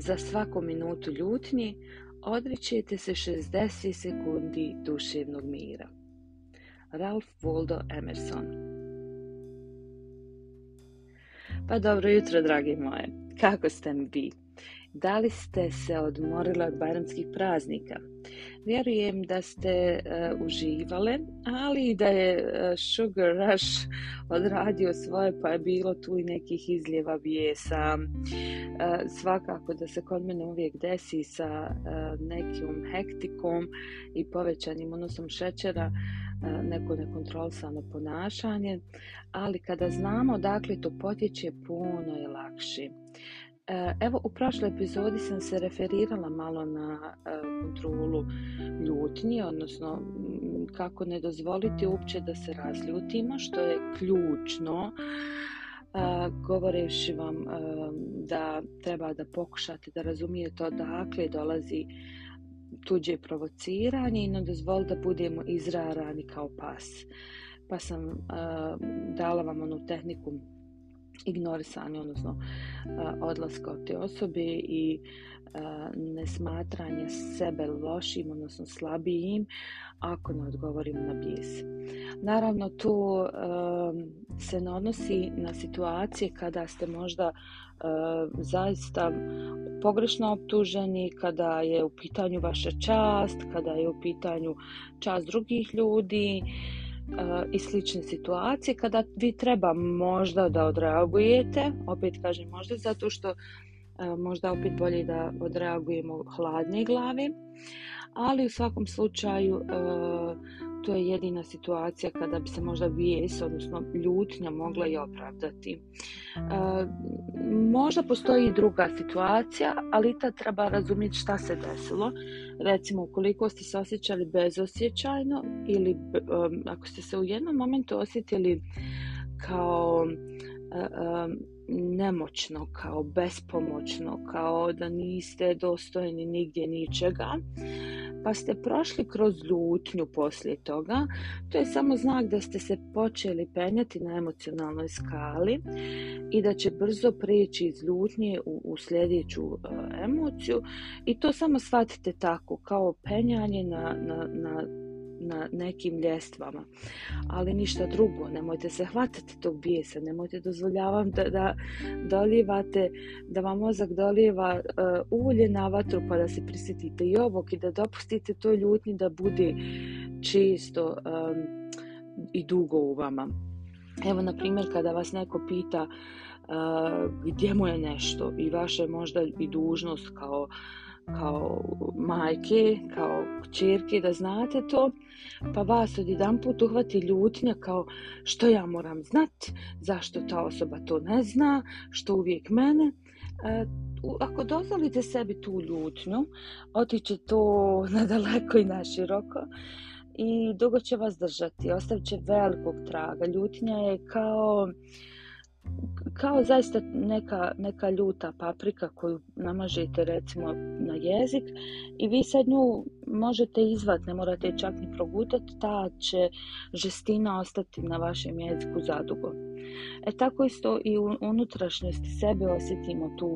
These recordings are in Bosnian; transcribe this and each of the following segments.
za svaku minutu ljutnji odričete se 60 sekundi duševnog mira. Ralph Waldo Emerson Pa dobro jutro, dragi moje. Kako ste mi vi? Da li ste se odmorili od bajramskih praznika? Vjerujem da ste e, uživale, ali i da je uh, Sugar Rush odradio svoje, pa je bilo tu i nekih izljeva bijesa. E, svakako da se kod mene uvijek desi sa nekim hektikom i povećanim unosom šećera neko nekontrolsano ponašanje, ali kada znamo dakle to potječe, puno je lakše. Eh, evo, u prošloj epizodi sam se referirala malo na eh, kontrolu ljutnje, odnosno mm, kako ne dozvoliti uopće da se razljutimo, što je ključno eh, govoreći vam da treba da pokušate da razumijete odakle dolazi tuđe provociranje i ne dozvoli da budemo izrarani kao pas. Pa sam dala vam onu tehniku ignorisanje, odnosno e, odlaska od te osobe i e, nesmatranje sebe lošim, odnosno slabijim, ako ne odgovorim na bijes. Naravno, tu e, se ne odnosi na situacije kada ste možda zaista pogrešno optuženi, kada je u pitanju vaša čast, kada je u pitanju čast drugih ljudi, i slične situacije kada vi treba možda da odreagujete, opet kažem možda zato što e, možda opet bolje da odreagujemo hladne glavi, ali u svakom slučaju e, to je jedina situacija kada bi se možda bijes, odnosno ljutnja mogla i opravdati. E, možda postoji i druga situacija, ali ta treba razumjeti šta se desilo. Recimo, ukoliko ste se osjećali bezosjećajno ili e, ako ste se u jednom momentu osjetili kao um, nemoćno, kao bespomoćno, kao da niste dostojni nigdje ničega, pa ste prošli kroz ljutnju poslije toga, to je samo znak da ste se počeli penjati na emocionalnoj skali i da će brzo prijeći iz ljutnje u, u sljedeću e, emociju i to samo shvatite tako kao penjanje na, na, na na nekim ljestvama. Ali ništa drugo, nemojte se hvatati tog bijesa, nemojte dozvoljavam da, da dolivate da vam mozak dolijeva uh, ulje na vatru pa da se prisjetite i ovog i da dopustite to ljutnji da bude čisto um, i dugo u vama. Evo, na primjer, kada vas neko pita uh, gdje mu je nešto i vaša je možda i dužnost kao kao majke, kao čerke, da znate to, pa vas odjedan put uhvati ljutnja kao što ja moram znat, zašto ta osoba to ne zna, što uvijek mene. E, ako dozvolite sebi tu ljutnju, otiće to na daleko i na široko i dugo će vas držati, ostavit će velikog traga. Ljutnja je kao kao zaista neka, neka ljuta paprika koju namažete recimo na jezik i vi sad nju možete izvat, ne morate je čak ni progutati, ta će žestina ostati na vašem jeziku zadugo. E tako isto i u unutrašnjosti sebe osjetimo tu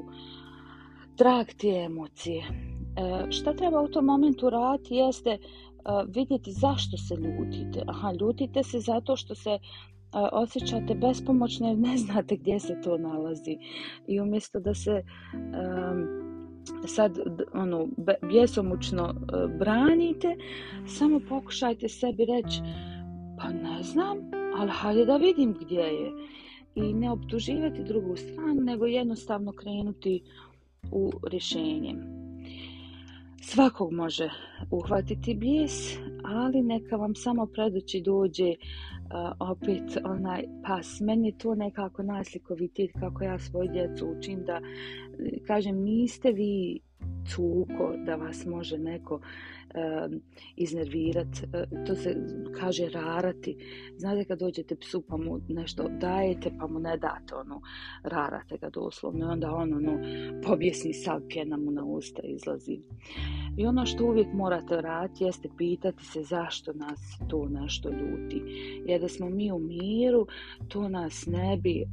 trag tije emocije. E, šta treba u tom momentu raditi jeste e, vidjeti zašto se ljutite. Aha, ljutite se zato što se osjećate bespomoćno jer ne znate gdje se to nalazi. I umjesto da se um, sad ono, bjesomučno e, branite, samo pokušajte sebi reći pa ne znam, ali hajde da vidim gdje je. I ne optuživati drugu stranu, nego jednostavno krenuti u rješenje. Svakog može uhvatiti bijes, ali neka vam samo predući dođe opet onaj pas. Meni je to nekako najslikovitije kako ja svoj djecu učim da e, kažem niste vi cuko, da vas može neko iznervirati, e, to se kaže rarati. Znate kad dođete psu pa mu nešto dajete pa mu ne date, ono, rarate ga doslovno i onda on ono, pobjesni sav pjena mu na usta izlazi. I ono što uvijek morate raditi jeste pitati se zašto nas to nešto ljuti. Jer da smo mi u miru, to nas ne bi e,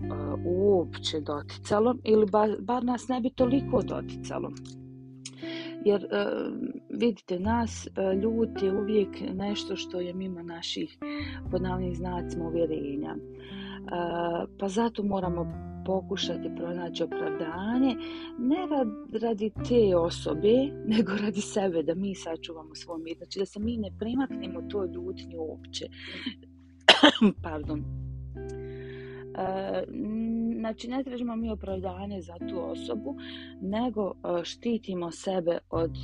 uopće doticalo ili bar nas ne bi toliko doticalo jer e, vidite nas e, ljut je uvijek nešto što je mimo naših ponavnih znacima uvjerenja e, pa zato moramo pokušati pronaći opravdanje ne radi te osobe, nego radi sebe, da mi sačuvamo svoj mir. Znači da se mi ne primaknemo to ljutnju uopće. Pardon znači ne tražimo mi opravdanje za tu osobu, nego e, štitimo sebe od e,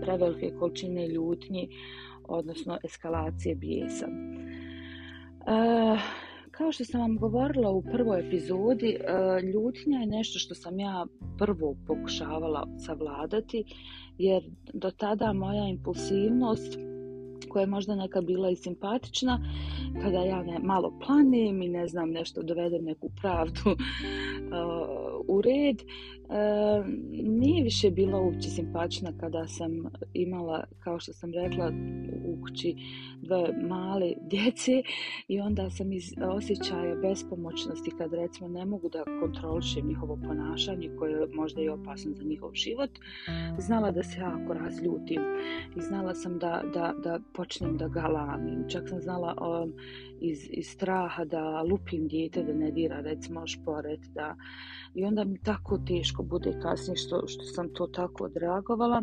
prevelike količine ljutnji, odnosno eskalacije bijesa. E, kao što sam vam govorila u prvoj epizodi, ljutnja je nešto što sam ja prvo pokušavala savladati, jer do tada moja impulsivnost koja je možda neka bila i simpatična, kada ja ne, malo planim i ne znam nešto dovedem neku pravdu uh, u red, uh, nije više bila uopće simpatična kada sam imala, kao što sam rekla, kući dve male djece i onda sam iz osjećaja bespomoćnosti kad recimo ne mogu da kontrolišem njihovo ponašanje koje je možda i opasno za njihov život, znala da se jako razljutim i znala sam da, da, da počnem da galamim. Čak sam znala um, iz, iz straha da lupim dijete, da ne dira recimo šporet, da i onda mi tako teško bude kasnije što, što sam to tako odreagovala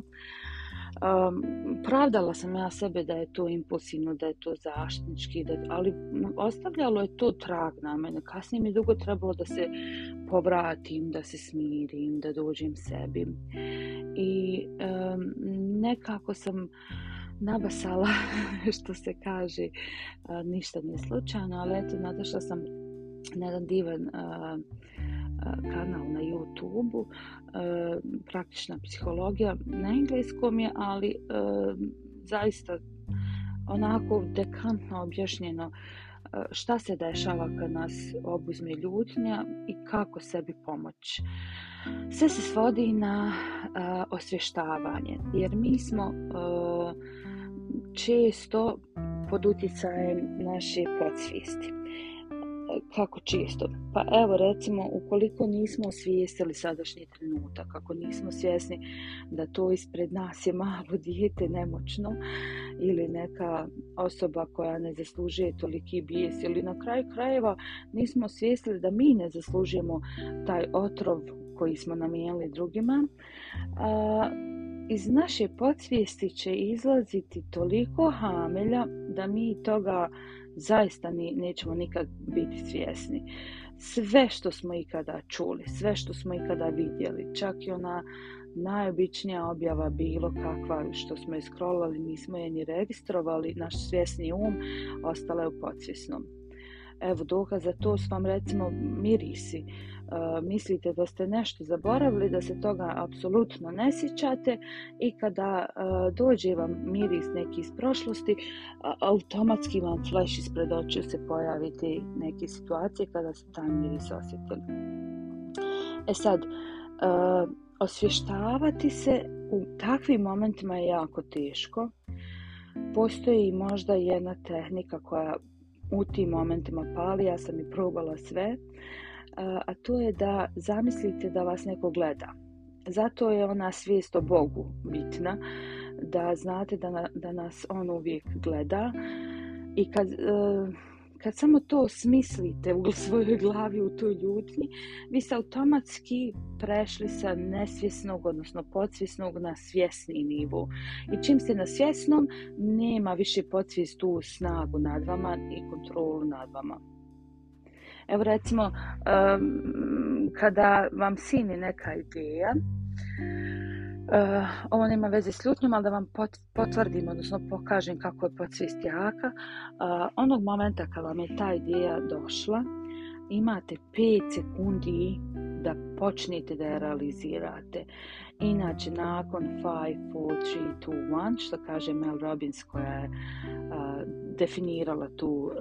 Um, pravdala sam ja sebe da je to impulsivno, da je to zaštnički, da, ali ostavljalo je to trag na mene. Kasnije mi je dugo trebalo da se povratim, da se smirim, da dođem sebi. I nekako sam nabasala, što se kaže, ništa nije slučajno, ali eto, nadašla sam na jedan divan Eh, kanal na YouTube-u, eh, praktična psihologija na engleskom je, ali eh, zaista onako dekantno objašnjeno šta se dešava kad nas obuzme ljutnja i kako sebi pomoći. Sve se svodi na osvještavanje, jer mi smo često pod utjecajem naše podsvijesti kako čisto? Pa evo recimo ukoliko nismo osvijestili sadašnji trenutak, ako nismo svjesni da to ispred nas je malo dijete nemoćno ili neka osoba koja ne zaslužuje toliki bijes ili na kraju krajeva nismo svjesni da mi ne zaslužujemo taj otrov koji smo namijenili drugima, iz naše podsvijesti će izlaziti toliko hamelja da mi toga zaista ni, nećemo nikad biti svjesni. Sve što smo ikada čuli, sve što smo ikada vidjeli, čak i ona najobičnija objava bilo kakva što smo iskrolali, nismo je ni registrovali, naš svjesni um ostala je u podsvjesnom. Evo za to su vam recimo mirisi. E, mislite da ste nešto zaboravili, da se toga apsolutno ne sjećate i kada e, dođe vam miris neki iz prošlosti, e, automatski vam flash ispred očiju se pojaviti neke situacije kada ste taj miris osjetili. E sad, osvještavati se u takvim momentima je jako teško. Postoji možda jedna tehnika koja u tim momentima pali, ja sam i probala sve, e, a to je da zamislite da vas neko gleda. Zato je ona svijest o Bogu bitna, da znate da, da nas on uvijek gleda i kad e, kad samo to smislite u svojoj glavi, u toj ljutnji, vi ste automatski prešli sa nesvjesnog, odnosno podsvjesnog na svjesni nivo. I čim ste na svjesnom, nema više podsvijest tu snagu nad vama i kontrolu nad vama. Evo recimo, kada vam sini neka ideja, Uh, ovo nema veze s ljutnjom, ali da vam potvrdim, odnosno pokažem kako je podsvijest jaka. Uh, onog momenta kad vam je ta ideja došla, imate 5 sekundi da počnete da je realizirate. Inače, nakon 5, 4, 3, 2, 1, što kaže Mel Robbins koja je uh, definirala tu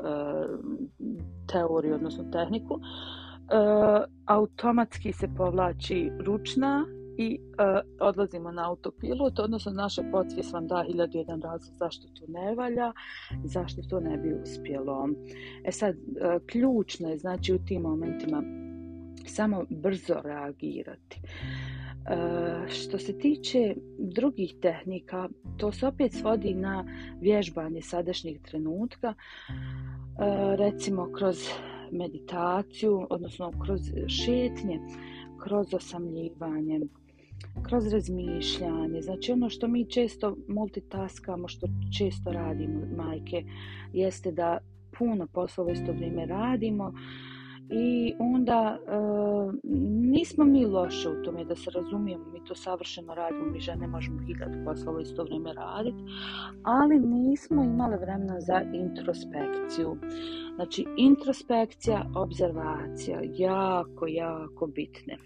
teoriju, odnosno tehniku, automatski se povlači ručna i e, odlazimo na autopilot, odnosno naše podsvijest vam da jedan razlog zašto to ne valja i zašto to ne bi uspjelo. E sad, e, ključno je znači u tim momentima samo brzo reagirati. E, što se tiče drugih tehnika, to se opet svodi na vježbanje sadašnjeg trenutka, recimo kroz meditaciju, odnosno kroz šetnje, kroz osamljivanje, kroz razmišljanje. Znači ono što mi često multitaskamo, što često radimo majke, jeste da puno poslova isto vrijeme radimo i onda e, nismo mi loše u tome da se razumijemo, mi to savršeno radimo, mi žene možemo hiljati poslova isto vrijeme raditi, ali nismo imali vremena za introspekciju. Znači introspekcija, observacija, jako, jako bitne.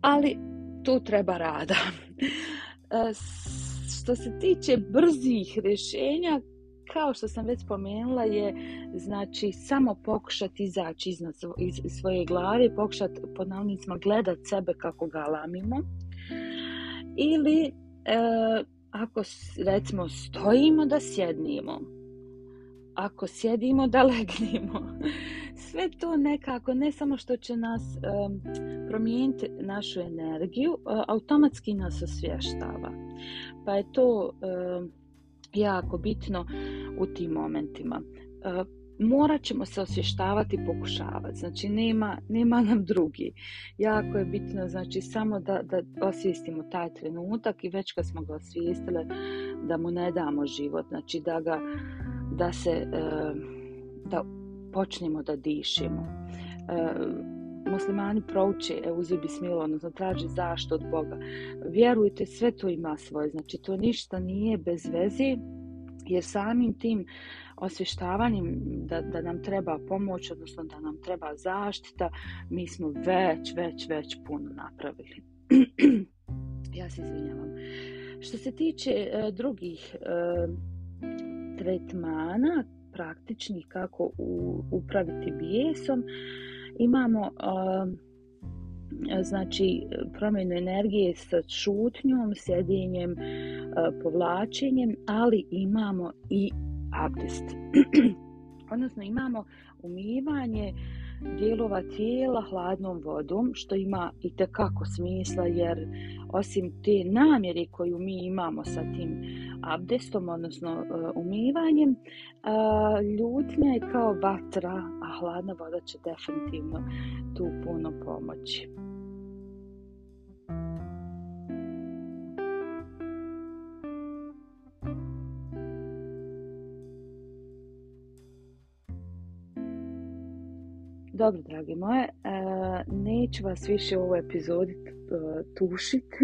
Ali tu treba rada. E, što se tiče brzih rješenja, kao što sam već spomenula je znači samo pokušati izaći iz svoje glave, pokušati pod navnicima sebe kako ga lamimo ili e, ako recimo stojimo da sjednimo ako sjedimo da legnimo. Sve to nekako, ne samo što će nas promijeniti našu energiju, e, automatski nas osvještava. Pa je to jako bitno u tim momentima. Uh, morat ćemo se osvještavati i pokušavati. Znači, nema, nema nam drugi. Jako je bitno znači, samo da, da osvijestimo taj trenutak i već kad smo ga osvijestili da mu ne damo život. Znači, da ga da se e, da počnemo da dišimo. E, muslimani prouče Euzi bismilo odnosno traži zašto od Boga. Vjerujte, sve to ima svoje. Znači, to ništa nije bez vezi, jer samim tim osvještavanjem da, da nam treba pomoć, odnosno da nam treba zaštita, mi smo već, već, već puno napravili. ja se izvinjavam. Što se tiče e, drugih tretmana praktičnih kako upraviti bijesom imamo um, znači promjenu energije sa šutnjom, sjedinjem, uh, povlačenjem, ali imamo i abdest. Odnosno imamo umivanje dijelova tijela hladnom vodom, što ima i tekako smisla jer osim te namjere koju mi imamo sa tim abdestom, odnosno e, umivanjem. E, ljutnja je kao vatra, a hladna voda će definitivno tu puno pomoći. Dobro, dragi moje, e, neću vas više u ovoj epizodi tušiti.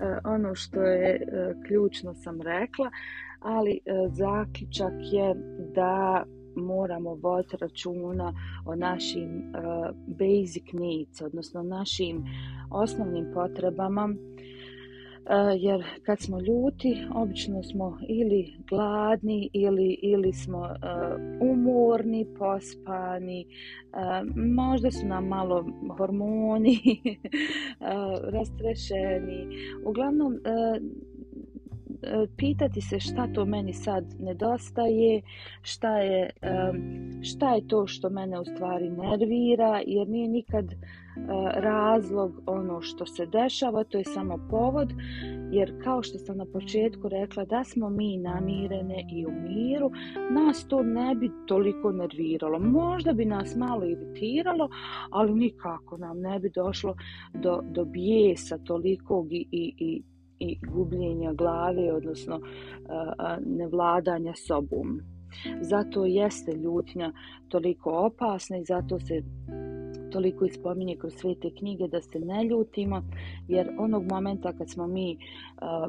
E, ono što je e, ključno sam rekla, ali e, zaključak je da moramo voditi računa o našim basic needs, odnosno našim osnovnim potrebama jer kad smo ljuti obično smo ili gladni ili, ili smo umorni, pospani, možda su nam malo hormoni rastrešeni. Uglavnom E, pitati se šta to meni sad nedostaje, šta je, e, šta je to što mene u stvari nervira, jer nije nikad e, razlog ono što se dešava, to je samo povod, jer kao što sam na početku rekla da smo mi namirene i u miru, nas to ne bi toliko nerviralo. Možda bi nas malo iritiralo, ali nikako nam ne bi došlo do, do bijesa tolikog i, i, i i gubljenja glave, odnosno nevladanja sobom. Zato jeste ljutnja toliko opasna i zato se toliko ispominje kroz sve te knjige da se ne ljutimo, jer onog momenta kad smo mi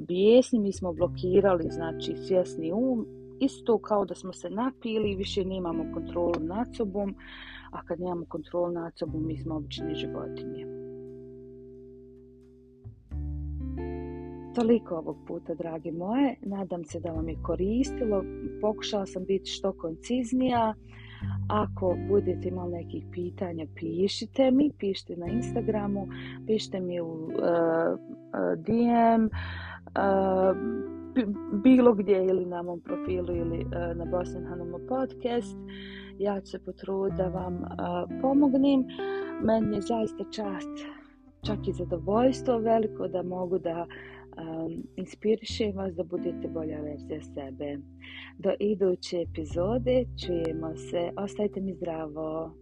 bijesni, mi smo blokirali znači svjesni um, isto kao da smo se napili i više nemamo kontrolu nad sobom, a kad nemamo kontrolu nad sobom mi smo obične životinje. Toliko ovog puta, dragi moje. Nadam se da vam je koristilo. Pokušala sam biti što konciznija. Ako budete imali nekih pitanja, pišite mi, pišite na Instagramu, pišite mi u uh, eh, DM, eh, bilo gdje ili na mom profilu ili eh, na Boston Hanuma podcast. Ja ću se potruditi da vam pomognem. Meni je zaista čast, čak i zadovoljstvo veliko da mogu da um, inspiriše vas da budete bolja verzija sebe. Do iduće epizode čujemo se. Ostajte mi zdravo!